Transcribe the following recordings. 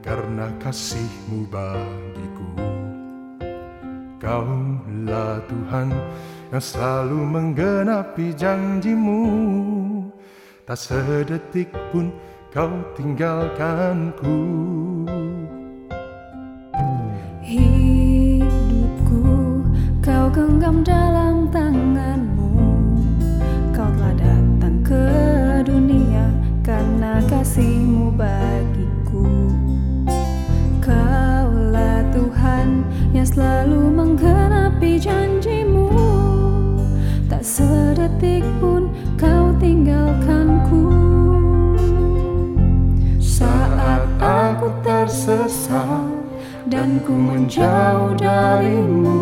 karena kasihmu bagiku. Kaulah Tuhan yang selalu menggenapi janjimu. Tak sedetik pun kau tinggalkanku. Genggam dalam dan ku menjauh darimu.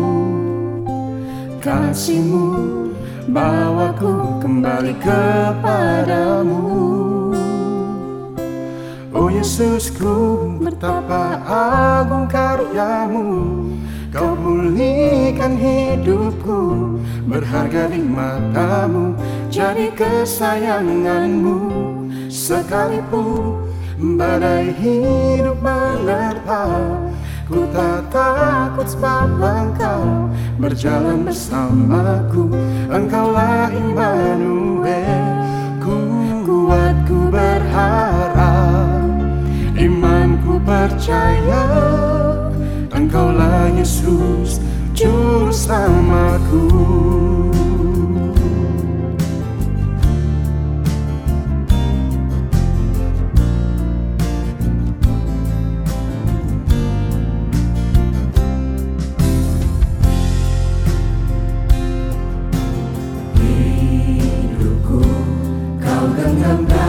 Kasihmu bawaku kembali kepadamu. Oh Yesusku betapa agung karyamu Kau pulihkan hidupku Berharga di matamu Jadi kesayanganmu. Sekalipun badai hidup menerpa Ku tak takut sebab engkau berjalan bersamaku. Engkaulah Immanuel Ku kuat ku berharap. Imanku percaya Engkaulah Yesus Juru selamatku menggenapi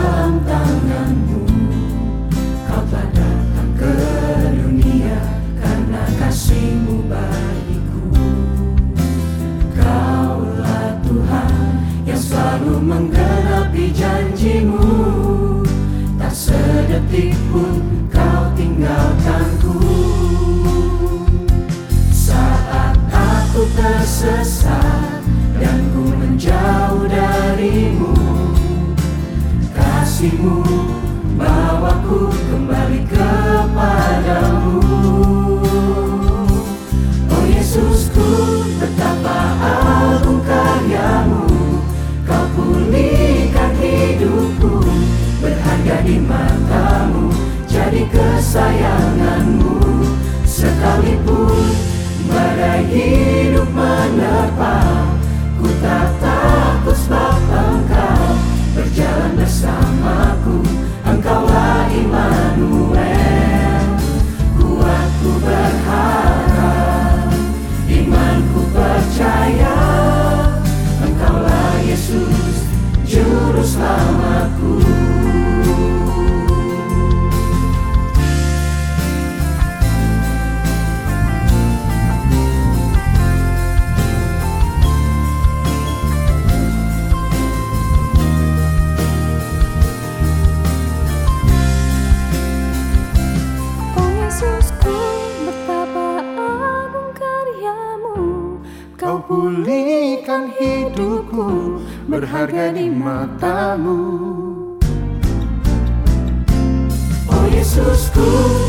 Kau pulihkan hidupku Berharga di matamu. Oh Yesusku